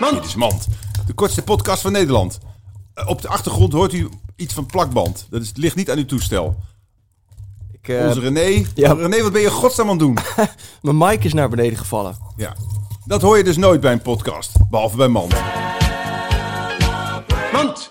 Mand. Dit is Mand. De kortste podcast van Nederland. Eh, op de achtergrond hoort u iets van plakband. Dat is, ligt niet aan uw toestel. Ik, eh, Onze René. ja. René, wat ben je godsam aan het doen? mijn mic is naar beneden gevallen. Ja. Dat hoor je dus nooit bij een podcast. Behalve bij Mand. Mand!